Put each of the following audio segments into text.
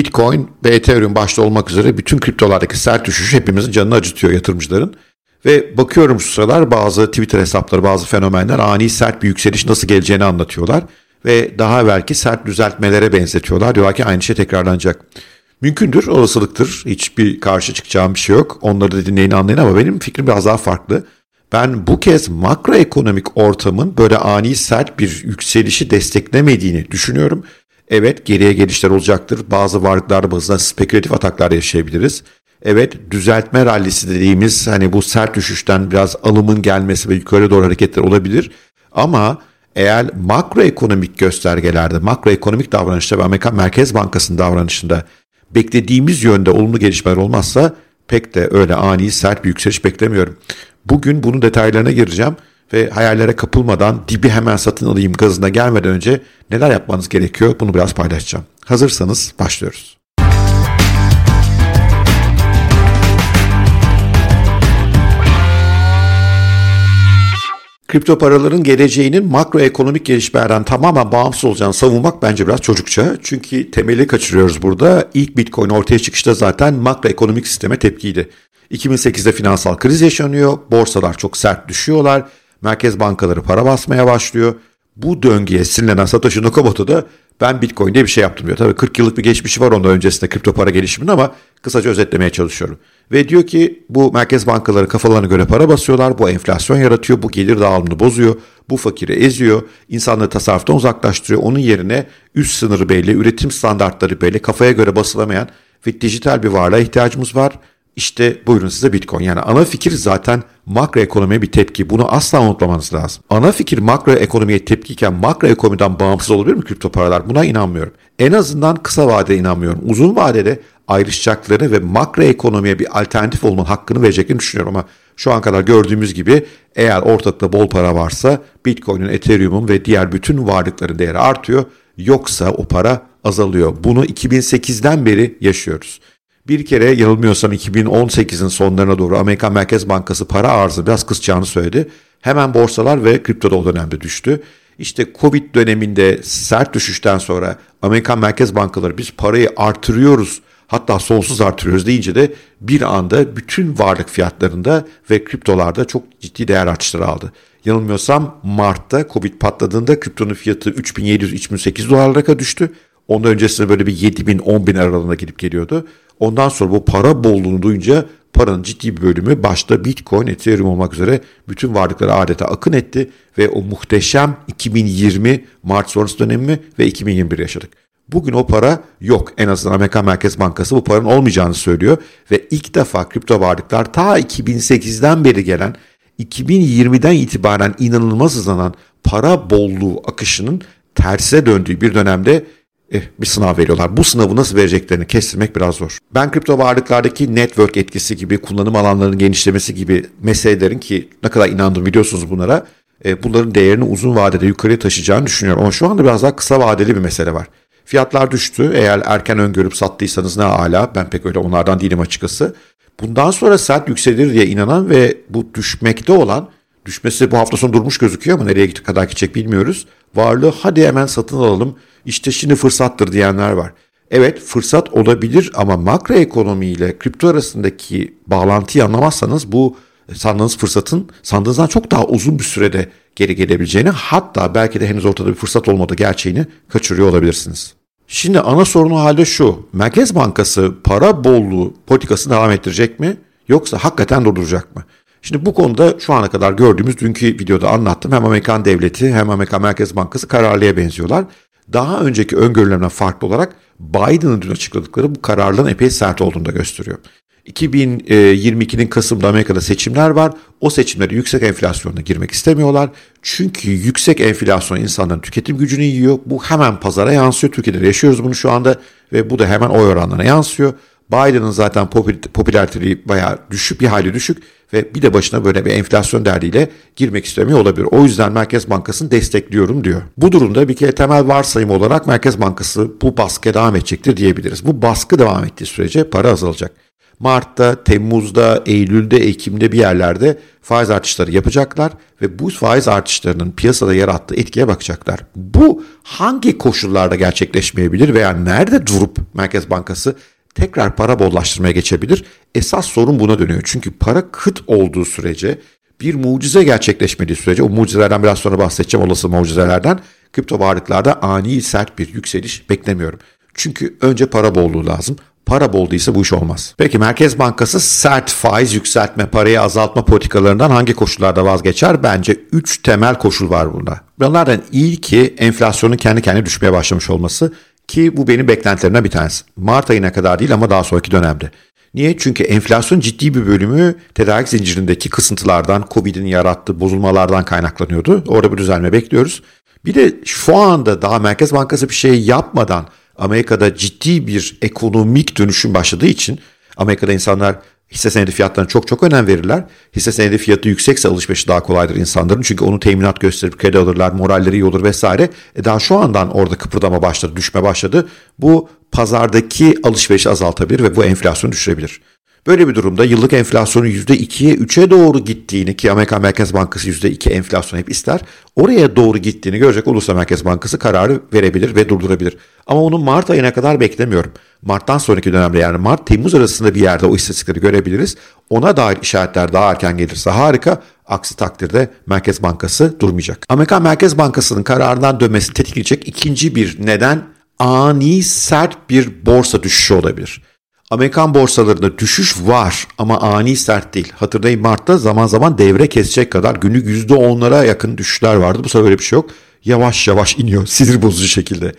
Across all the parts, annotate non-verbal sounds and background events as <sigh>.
Bitcoin ve Ethereum başta olmak üzere bütün kriptolardaki sert düşüş hepimizin canını acıtıyor yatırımcıların. Ve bakıyorum şu sıralar bazı Twitter hesapları, bazı fenomenler ani sert bir yükseliş nasıl geleceğini anlatıyorlar. Ve daha belki sert düzeltmelere benzetiyorlar. Diyorlar ki aynı şey tekrarlanacak. Mümkündür, olasılıktır. Hiçbir karşı çıkacağım bir şey yok. Onları da dinleyin anlayın ama benim fikrim biraz daha farklı. Ben bu kez makroekonomik ortamın böyle ani sert bir yükselişi desteklemediğini düşünüyorum. Evet geriye gelişler olacaktır. Bazı varlıklar bazında spekülatif ataklar yaşayabiliriz. Evet düzeltme rallisi dediğimiz hani bu sert düşüşten biraz alımın gelmesi ve yukarı doğru hareketler olabilir. Ama eğer makroekonomik göstergelerde, makroekonomik davranışta ve Amerikan Merkez Bankası'nın davranışında beklediğimiz yönde olumlu gelişmeler olmazsa pek de öyle ani sert bir yükseliş beklemiyorum. Bugün bunun detaylarına gireceğim ve hayallere kapılmadan dibi hemen satın alayım gazına gelmeden önce neler yapmanız gerekiyor bunu biraz paylaşacağım. Hazırsanız başlıyoruz. Kripto paraların geleceğinin makroekonomik gelişmelerden tamamen bağımsız olacağını savunmak bence biraz çocukça. Çünkü temeli kaçırıyoruz burada. İlk Bitcoin ortaya çıkışta zaten makroekonomik sisteme tepkiydi. 2008'de finansal kriz yaşanıyor, borsalar çok sert düşüyorlar, merkez bankaları para basmaya başlıyor. Bu döngüye sinirlenen Satoshi Nakamoto da ben Bitcoin diye bir şey yaptım diyor. Tabii 40 yıllık bir geçmişi var ondan öncesinde kripto para gelişiminin ama kısaca özetlemeye çalışıyorum. Ve diyor ki bu merkez bankaları kafalarına göre para basıyorlar, bu enflasyon yaratıyor, bu gelir dağılımını bozuyor, bu fakiri eziyor, insanları tasarruftan uzaklaştırıyor. Onun yerine üst sınırı belli, üretim standartları belli, kafaya göre basılamayan ve dijital bir varlığa ihtiyacımız var. İşte buyurun size Bitcoin. Yani ana fikir zaten makroekonomiye bir tepki. Bunu asla unutmamanız lazım. Ana fikir makroekonomiye tepkiyken makroekonomiden bağımsız olabilir mi kripto paralar? Buna inanmıyorum. En azından kısa vadede inanmıyorum. Uzun vadede ayrışacaklarını ve makroekonomiye bir alternatif olmanın hakkını vereceklerini düşünüyorum ama şu an kadar gördüğümüz gibi eğer ortakta bol para varsa Bitcoin'in, Ethereum'un ve diğer bütün varlıkların değeri artıyor. Yoksa o para azalıyor. Bunu 2008'den beri yaşıyoruz. Bir kere yanılmıyorsam 2018'in sonlarına doğru Amerikan Merkez Bankası para arzı biraz kısacağını söyledi. Hemen borsalar ve kripto da o dönemde düştü. İşte Covid döneminde sert düşüşten sonra Amerikan Merkez Bankaları biz parayı artırıyoruz hatta sonsuz artırıyoruz deyince de bir anda bütün varlık fiyatlarında ve kriptolarda çok ciddi değer artışları aldı. Yanılmıyorsam Mart'ta Covid patladığında kriptonun fiyatı 3700-3800 dolarlara düştü. Ondan öncesinde böyle bir 7000 10000 aralığında gidip geliyordu. Ondan sonra bu para bolluğunu duyunca paranın ciddi bir bölümü başta Bitcoin, Ethereum olmak üzere bütün varlıkları adeta akın etti ve o muhteşem 2020 Mart sonrası dönemi ve 2021 yaşadık. Bugün o para yok. En azından Amerikan Merkez Bankası bu paranın olmayacağını söylüyor ve ilk defa kripto varlıklar ta 2008'den beri gelen 2020'den itibaren inanılmaz hızlanan para bolluğu akışının tersine döndüğü bir dönemde eh, bir sınav veriyorlar. Bu sınavı nasıl vereceklerini kestirmek biraz zor. Ben kripto varlıklardaki network etkisi gibi, kullanım alanlarının genişlemesi gibi meselelerin ki ne kadar inandım biliyorsunuz bunlara, e, bunların değerini uzun vadede yukarıya taşıyacağını düşünüyorum. Ama şu anda biraz daha kısa vadeli bir mesele var. Fiyatlar düştü. Eğer erken öngörüp sattıysanız ne hala. Ben pek öyle onlardan değilim açıkçası. Bundan sonra sert yükselir diye inanan ve bu düşmekte olan, düşmesi bu hafta sonu durmuş gözüküyor ama nereye kadar gidecek bilmiyoruz. Varlığı hadi hemen satın alalım işte şimdi fırsattır diyenler var. Evet fırsat olabilir ama makro ekonomi ile kripto arasındaki bağlantıyı anlamazsanız bu sandığınız fırsatın sandığınızdan çok daha uzun bir sürede geri gelebileceğini hatta belki de henüz ortada bir fırsat olmadığı gerçeğini kaçırıyor olabilirsiniz. Şimdi ana sorunu halde şu. Merkez Bankası para bolluğu politikasını devam ettirecek mi? Yoksa hakikaten durduracak mı? Şimdi bu konuda şu ana kadar gördüğümüz dünkü videoda anlattım. Hem Amerikan devleti hem Amerikan Merkez Bankası kararlıya benziyorlar. Daha önceki öngörülerden farklı olarak Biden'ın dün açıkladıkları bu kararların epey sert olduğunu da gösteriyor. 2022'nin Kasım'da Amerika'da seçimler var. O seçimlere yüksek enflasyonla girmek istemiyorlar. Çünkü yüksek enflasyon insanların tüketim gücünü yiyor. Bu hemen pazara yansıyor. Türkiye'de yaşıyoruz bunu şu anda ve bu da hemen oy oranlarına yansıyor. Biden'ın zaten popülariteliği bayağı düşük, bir hali düşük ve bir de başına böyle bir enflasyon derdiyle girmek istemiyor olabilir. O yüzden Merkez Bankası'nı destekliyorum diyor. Bu durumda bir kere temel varsayım olarak Merkez Bankası bu baskıya devam edecektir diyebiliriz. Bu baskı devam ettiği sürece para azalacak. Mart'ta, Temmuz'da, Eylül'de, Ekim'de bir yerlerde faiz artışları yapacaklar ve bu faiz artışlarının piyasada yarattığı etkiye bakacaklar. Bu hangi koşullarda gerçekleşmeyebilir veya nerede durup Merkez Bankası tekrar para bollaştırmaya geçebilir? Esas sorun buna dönüyor. Çünkü para kıt olduğu sürece bir mucize gerçekleşmediği sürece o mucizelerden biraz sonra bahsedeceğim olası mucizelerden kripto varlıklarda ani sert bir yükseliş beklemiyorum. Çünkü önce para bolluğu lazım. Para bol değilse bu iş olmaz. Peki Merkez Bankası sert faiz yükseltme, parayı azaltma politikalarından hangi koşullarda vazgeçer? Bence 3 temel koşul var bunda. Bunlardan ilki enflasyonun kendi kendine düşmeye başlamış olması ki bu benim beklentilerimden bir tanesi. Mart ayına kadar değil ama daha sonraki dönemde. Niye? Çünkü enflasyon ciddi bir bölümü tedarik zincirindeki kısıntılardan, Covid'in yarattığı bozulmalardan kaynaklanıyordu. Orada bir düzelme bekliyoruz. Bir de şu anda daha Merkez Bankası bir şey yapmadan Amerika'da ciddi bir ekonomik dönüşüm başladığı için Amerika'da insanlar hisse senedi fiyatlarına çok çok önem verirler. Hisse senedi fiyatı yüksekse alışverişi daha kolaydır insanların. Çünkü onu teminat gösterip kredi alırlar, moralleri iyi olur vesaire. E daha şu andan orada kıpırdama başladı, düşme başladı. Bu pazardaki alışverişi azaltabilir ve bu enflasyonu düşürebilir. Böyle bir durumda yıllık enflasyonun %2'ye 3'e doğru gittiğini ki Amerikan Merkez Bankası %2 enflasyon hep ister. Oraya doğru gittiğini görecek olursa Merkez Bankası kararı verebilir ve durdurabilir. Ama onu Mart ayına kadar beklemiyorum. Mart'tan sonraki dönemde yani Mart-Temmuz arasında bir yerde o istatistikleri görebiliriz. Ona dair işaretler daha erken gelirse harika. Aksi takdirde Merkez Bankası durmayacak. Amerikan Merkez Bankası'nın kararından dönmesini tetikleyecek ikinci bir neden ani sert bir borsa düşüşü olabilir. Amerikan borsalarında düşüş var ama ani sert değil. Hatırlayın Mart'ta zaman zaman devre kesecek kadar günlük %10'lara yakın düşüşler vardı. Bu sefer öyle bir şey yok. Yavaş yavaş iniyor <laughs> sinir bozucu şekilde.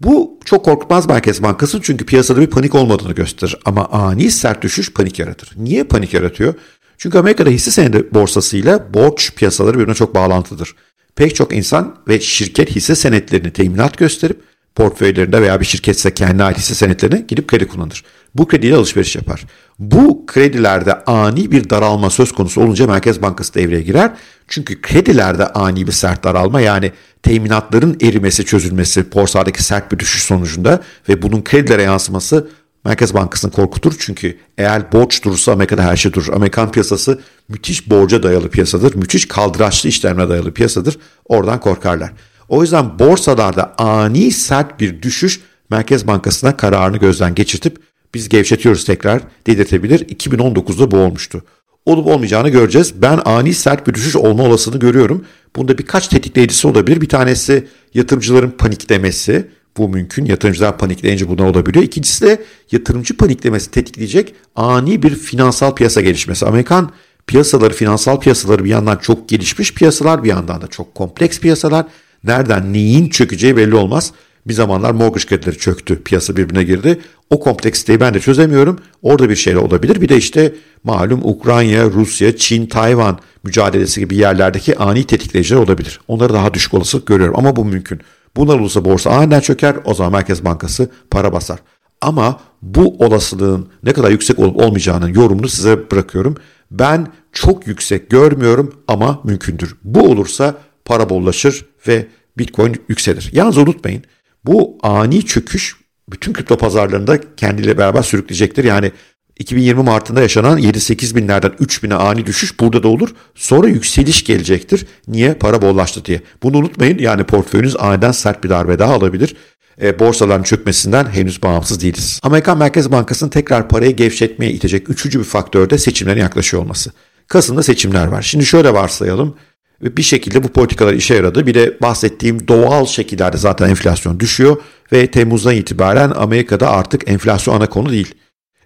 Bu çok korkmaz Merkez Bankası çünkü piyasada bir panik olmadığını gösterir. Ama ani sert düşüş panik yaratır. Niye panik yaratıyor? Çünkü Amerika'da hisse senedi borsasıyla borç piyasaları birbirine çok bağlantıdır. Pek çok insan ve şirket hisse senetlerini teminat gösterip portföylerinde veya bir şirketse kendi ait hisse senetlerini gidip kredi kullanır. Bu krediyle alışveriş yapar. Bu kredilerde ani bir daralma söz konusu olunca Merkez Bankası devreye girer. Çünkü kredilerde ani bir sert daralma yani teminatların erimesi, çözülmesi, borsadaki sert bir düşüş sonucunda ve bunun kredilere yansıması Merkez Bankası'nı korkutur. Çünkü eğer borç durursa Amerika'da her şey durur. Amerikan piyasası müthiş borca dayalı piyasadır. Müthiş kaldıraçlı işlemle dayalı piyasadır. Oradan korkarlar. O yüzden borsalarda ani sert bir düşüş Merkez Bankası'na kararını gözden geçirtip biz gevşetiyoruz tekrar dedirtebilir. 2019'da bu olmuştu. Olup olmayacağını göreceğiz. Ben ani sert bir düşüş olma olasılığını görüyorum. Bunda birkaç tetikleyicisi olabilir. Bir tanesi yatırımcıların paniklemesi. Bu mümkün. Yatırımcılar panikleyince buna olabiliyor. İkincisi de yatırımcı paniklemesi tetikleyecek ani bir finansal piyasa gelişmesi. Amerikan piyasaları, finansal piyasaları bir yandan çok gelişmiş piyasalar, bir yandan da çok kompleks piyasalar. Nereden neyin çökeceği belli olmaz. Bir zamanlar mortgage kredileri çöktü. Piyasa birbirine girdi. O kompleksiteyi ben de çözemiyorum. Orada bir şeyler olabilir. Bir de işte malum Ukrayna, Rusya, Çin, Tayvan mücadelesi gibi yerlerdeki ani tetikleyiciler olabilir. Onları daha düşük olasılık görüyorum ama bu mümkün. Bunlar olursa borsa aniden çöker o zaman Merkez Bankası para basar. Ama bu olasılığın ne kadar yüksek olup olmayacağının yorumunu size bırakıyorum. Ben çok yüksek görmüyorum ama mümkündür. Bu olursa para bollaşır ve Bitcoin yükselir. Yalnız unutmayın bu ani çöküş bütün kripto pazarlarında kendiyle beraber sürükleyecektir. Yani 2020 Mart'ında yaşanan 7-8 binlerden 3 bine ani düşüş burada da olur. Sonra yükseliş gelecektir. Niye? Para bollaştı diye. Bunu unutmayın. Yani portföyünüz aniden sert bir darbe daha alabilir. E, borsaların çökmesinden henüz bağımsız değiliz. Amerikan Merkez Bankası'nın tekrar parayı gevşetmeye itecek üçüncü bir faktör de seçimlerin yaklaşıyor olması. Kasım'da seçimler var. Şimdi şöyle varsayalım. Ve bir şekilde bu politikalar işe yaradı. Bir de bahsettiğim doğal şekillerde zaten enflasyon düşüyor ve Temmuz'dan itibaren Amerika'da artık enflasyon ana konu değil.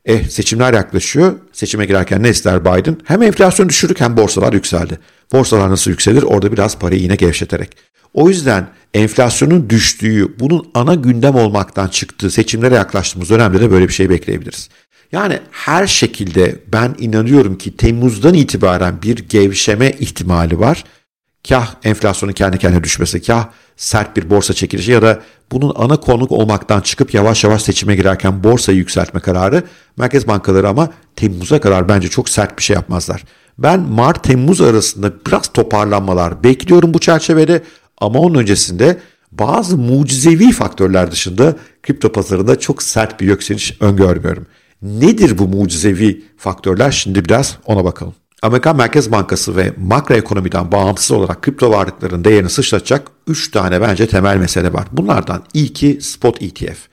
Eh seçimler yaklaşıyor. Seçime girerken ne ister Biden? Hem enflasyon düşürdük hem borsalar yükseldi. Borsalar nasıl yükselir? Orada biraz parayı yine gevşeterek. O yüzden enflasyonun düştüğü, bunun ana gündem olmaktan çıktığı seçimlere yaklaştığımız dönemde de böyle bir şey bekleyebiliriz. Yani her şekilde ben inanıyorum ki Temmuz'dan itibaren bir gevşeme ihtimali var kah enflasyonun kendi kendine düşmesi, kah sert bir borsa çekilişi ya da bunun ana konuk olmaktan çıkıp yavaş yavaş seçime girerken borsayı yükseltme kararı merkez bankaları ama Temmuz'a kadar bence çok sert bir şey yapmazlar. Ben Mart-Temmuz arasında biraz toparlanmalar bekliyorum bu çerçevede ama onun öncesinde bazı mucizevi faktörler dışında kripto pazarında çok sert bir yükseliş öngörmüyorum. Nedir bu mucizevi faktörler? Şimdi biraz ona bakalım. Amerikan Merkez Bankası ve makroekonomiden bağımsız olarak kripto varlıkların değerini sıçratacak 3 tane bence temel mesele var. Bunlardan ilki spot ETF.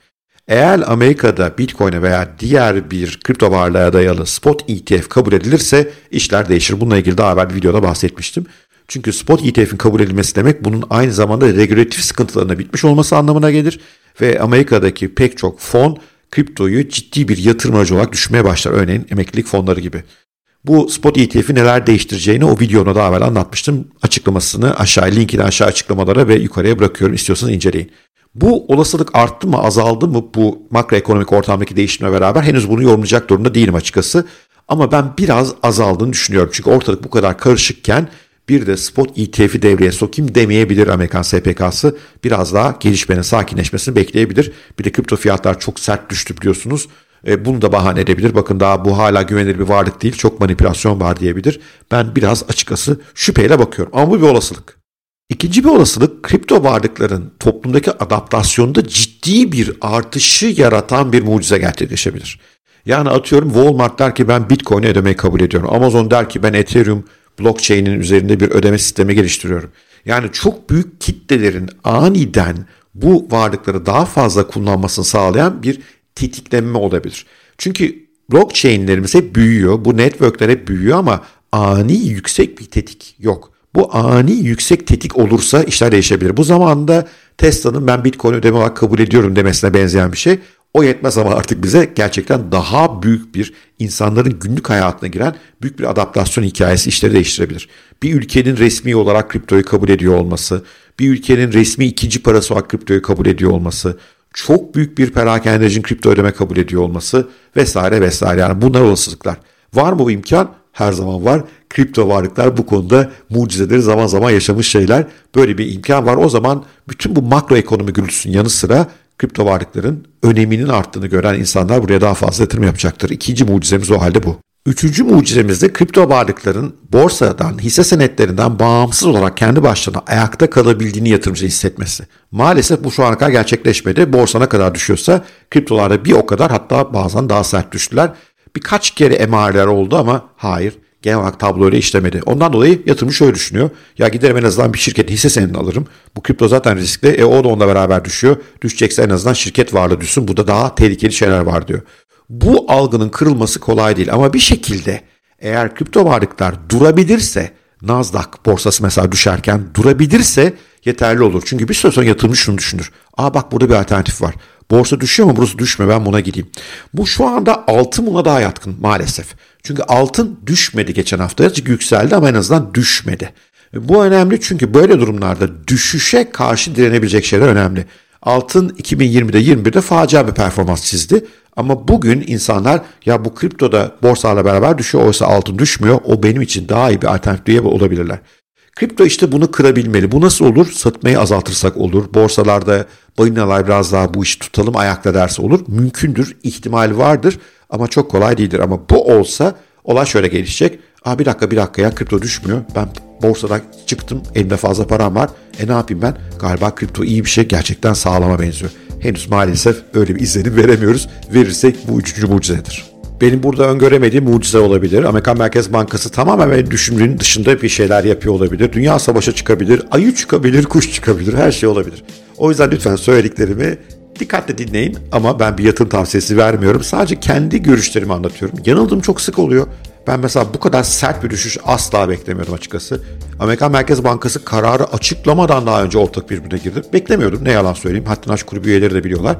Eğer Amerika'da Bitcoin'e veya diğer bir kripto varlığa dayalı spot ETF kabul edilirse işler değişir. Bununla ilgili daha evvel bir videoda bahsetmiştim. Çünkü spot ETF'in kabul edilmesi demek bunun aynı zamanda regülatif sıkıntılarına bitmiş olması anlamına gelir. Ve Amerika'daki pek çok fon kriptoyu ciddi bir yatırım aracı olarak düşmeye başlar. Örneğin emeklilik fonları gibi. Bu spot ETF'i neler değiştireceğini o videoda daha evvel anlatmıştım. Açıklamasını aşağı, linkini aşağı açıklamalara ve yukarıya bırakıyorum. İstiyorsanız inceleyin. Bu olasılık arttı mı azaldı mı bu makroekonomik ortamdaki değişimle beraber henüz bunu yorumlayacak durumda değilim açıkçası. Ama ben biraz azaldığını düşünüyorum. Çünkü ortalık bu kadar karışıkken bir de spot ETF'i devreye sokayım demeyebilir Amerikan SPK'sı. Biraz daha gelişmenin sakinleşmesini bekleyebilir. Bir de kripto fiyatlar çok sert düştü biliyorsunuz. E, bunu da bahane edebilir. Bakın daha bu hala güvenilir bir varlık değil. Çok manipülasyon var diyebilir. Ben biraz açıkçası şüpheyle bakıyorum. Ama bu bir olasılık. İkinci bir olasılık kripto varlıkların toplumdaki adaptasyonda ciddi bir artışı yaratan bir mucize gerçekleşebilir. Yani atıyorum Walmart der ki ben Bitcoin'e ödemeyi kabul ediyorum. Amazon der ki ben Ethereum blockchain'in üzerinde bir ödeme sistemi geliştiriyorum. Yani çok büyük kitlelerin aniden bu varlıkları daha fazla kullanmasını sağlayan bir tetiklenme olabilir. Çünkü blockchain'lerimiz hep büyüyor. Bu networkler hep büyüyor ama ani yüksek bir tetik yok. Bu ani yüksek tetik olursa işler değişebilir. Bu zamanda Tesla'nın ben Bitcoin ödeme olarak kabul ediyorum demesine benzeyen bir şey. O yetmez ama artık bize gerçekten daha büyük bir insanların günlük hayatına giren büyük bir adaptasyon hikayesi işleri değiştirebilir. Bir ülkenin resmi olarak kriptoyu kabul ediyor olması, bir ülkenin resmi ikinci parası olarak kriptoyu kabul ediyor olması, çok büyük bir perakendecinin kripto ödeme kabul ediyor olması vesaire vesaire. Yani bunlar olasılıklar. Var mı bu imkan? Her zaman var. Kripto varlıklar bu konuda mucizeleri zaman zaman yaşamış şeyler. Böyle bir imkan var. O zaman bütün bu makroekonomi gürültüsünün yanı sıra kripto varlıkların öneminin arttığını gören insanlar buraya daha fazla yatırım yapacaktır. İkinci mucizemiz o halde bu. Üçüncü mucizemiz de kripto varlıkların borsadan, hisse senetlerinden bağımsız olarak kendi başlarına ayakta kalabildiğini yatırımcı hissetmesi. Maalesef bu şu ana kadar gerçekleşmedi. Borsa ne kadar düşüyorsa kriptolarda bir o kadar hatta bazen daha sert düştüler. Birkaç kere emareler oldu ama hayır genel olarak tablo öyle işlemedi. Ondan dolayı yatırımcı şöyle düşünüyor. Ya giderim en azından bir şirket hisse senedini alırım. Bu kripto zaten riskli. E o da onunla beraber düşüyor. Düşecekse en azından şirket varlığı düşsün. Bu da daha tehlikeli şeyler var diyor. Bu algının kırılması kolay değil ama bir şekilde eğer kripto varlıklar durabilirse Nasdaq borsası mesela düşerken durabilirse yeterli olur. Çünkü bir süre sonra yatırımcı şunu düşünür. Aa bak burada bir alternatif var. Borsa düşüyor mu burası düşme ben buna gideyim. Bu şu anda altın buna daha yatkın maalesef. Çünkü altın düşmedi geçen hafta. Azıcık yükseldi ama en azından düşmedi. Bu önemli çünkü böyle durumlarda düşüşe karşı direnebilecek şeyler önemli. Altın 2020'de 21'de facia bir performans çizdi. Ama bugün insanlar ya bu kriptoda borsayla beraber düşüyor oysa altın düşmüyor. O benim için daha iyi bir alternatif diye olabilirler. Kripto işte bunu kırabilmeli. Bu nasıl olur? Satmayı azaltırsak olur. Borsalarda balinalar biraz daha bu işi tutalım ayakta derse olur. Mümkündür, ihtimal vardır ama çok kolay değildir. Ama bu olsa olay şöyle gelişecek. Aa bir dakika bir dakika ya kripto düşmüyor. Ben borsadan çıktım elimde fazla param var. E ne yapayım ben? Galiba kripto iyi bir şey gerçekten sağlama benziyor. Henüz maalesef öyle bir izlenim veremiyoruz. Verirsek bu üçüncü mucizedir. Benim burada öngöremediğim mucize olabilir. Amerikan Merkez Bankası tamamen benim dışında bir şeyler yapıyor olabilir. Dünya savaşa çıkabilir, ayı çıkabilir, kuş çıkabilir, her şey olabilir. O yüzden lütfen söylediklerimi dikkatle dinleyin ama ben bir yatırım tavsiyesi vermiyorum. Sadece kendi görüşlerimi anlatıyorum. Yanıldığım çok sık oluyor. Ben mesela bu kadar sert bir düşüş asla beklemiyordum açıkçası. Amerikan Merkez Bankası kararı açıklamadan daha önce ortak birbirine girdi. Beklemiyordum ne yalan söyleyeyim. Hatta Aç Kulübü üyeleri de biliyorlar.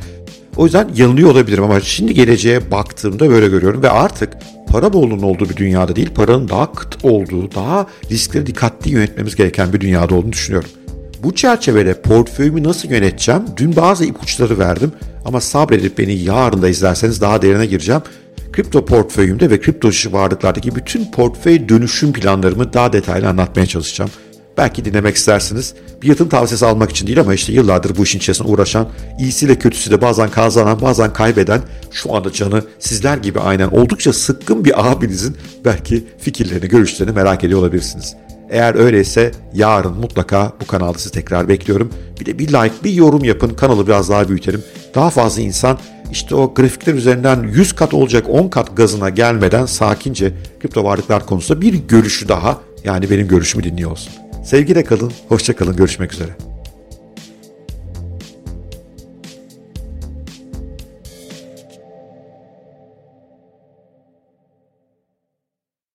O yüzden yanılıyor olabilirim ama şimdi geleceğe baktığımda böyle görüyorum ve artık para bolluğunun olduğu bir dünyada değil, paranın daha kıt olduğu, daha riskleri dikkatli yönetmemiz gereken bir dünyada olduğunu düşünüyorum. Bu çerçevede portföyümü nasıl yöneteceğim? Dün bazı ipuçları verdim ama sabredip beni yarın da izlerseniz daha derine gireceğim. Kripto portföyümde ve kripto dışı varlıklardaki bütün portföy dönüşüm planlarımı daha detaylı anlatmaya çalışacağım. Belki dinlemek istersiniz. Bir yatırım tavsiyesi almak için değil ama işte yıllardır bu işin içerisinde uğraşan, iyisiyle kötüsüyle bazen kazanan bazen kaybeden, şu anda canı sizler gibi aynen oldukça sıkkın bir abinizin belki fikirlerini, görüşlerini merak ediyor olabilirsiniz. Eğer öyleyse yarın mutlaka bu kanalda sizi tekrar bekliyorum. Bir de bir like, bir yorum yapın, kanalı biraz daha büyütelim. Daha fazla insan işte o grafikler üzerinden 100 kat olacak 10 kat gazına gelmeden sakince kripto varlıklar konusunda bir görüşü daha yani benim görüşümü dinliyor olsun. Sevgiyle kalın, hoşça kalın, görüşmek üzere.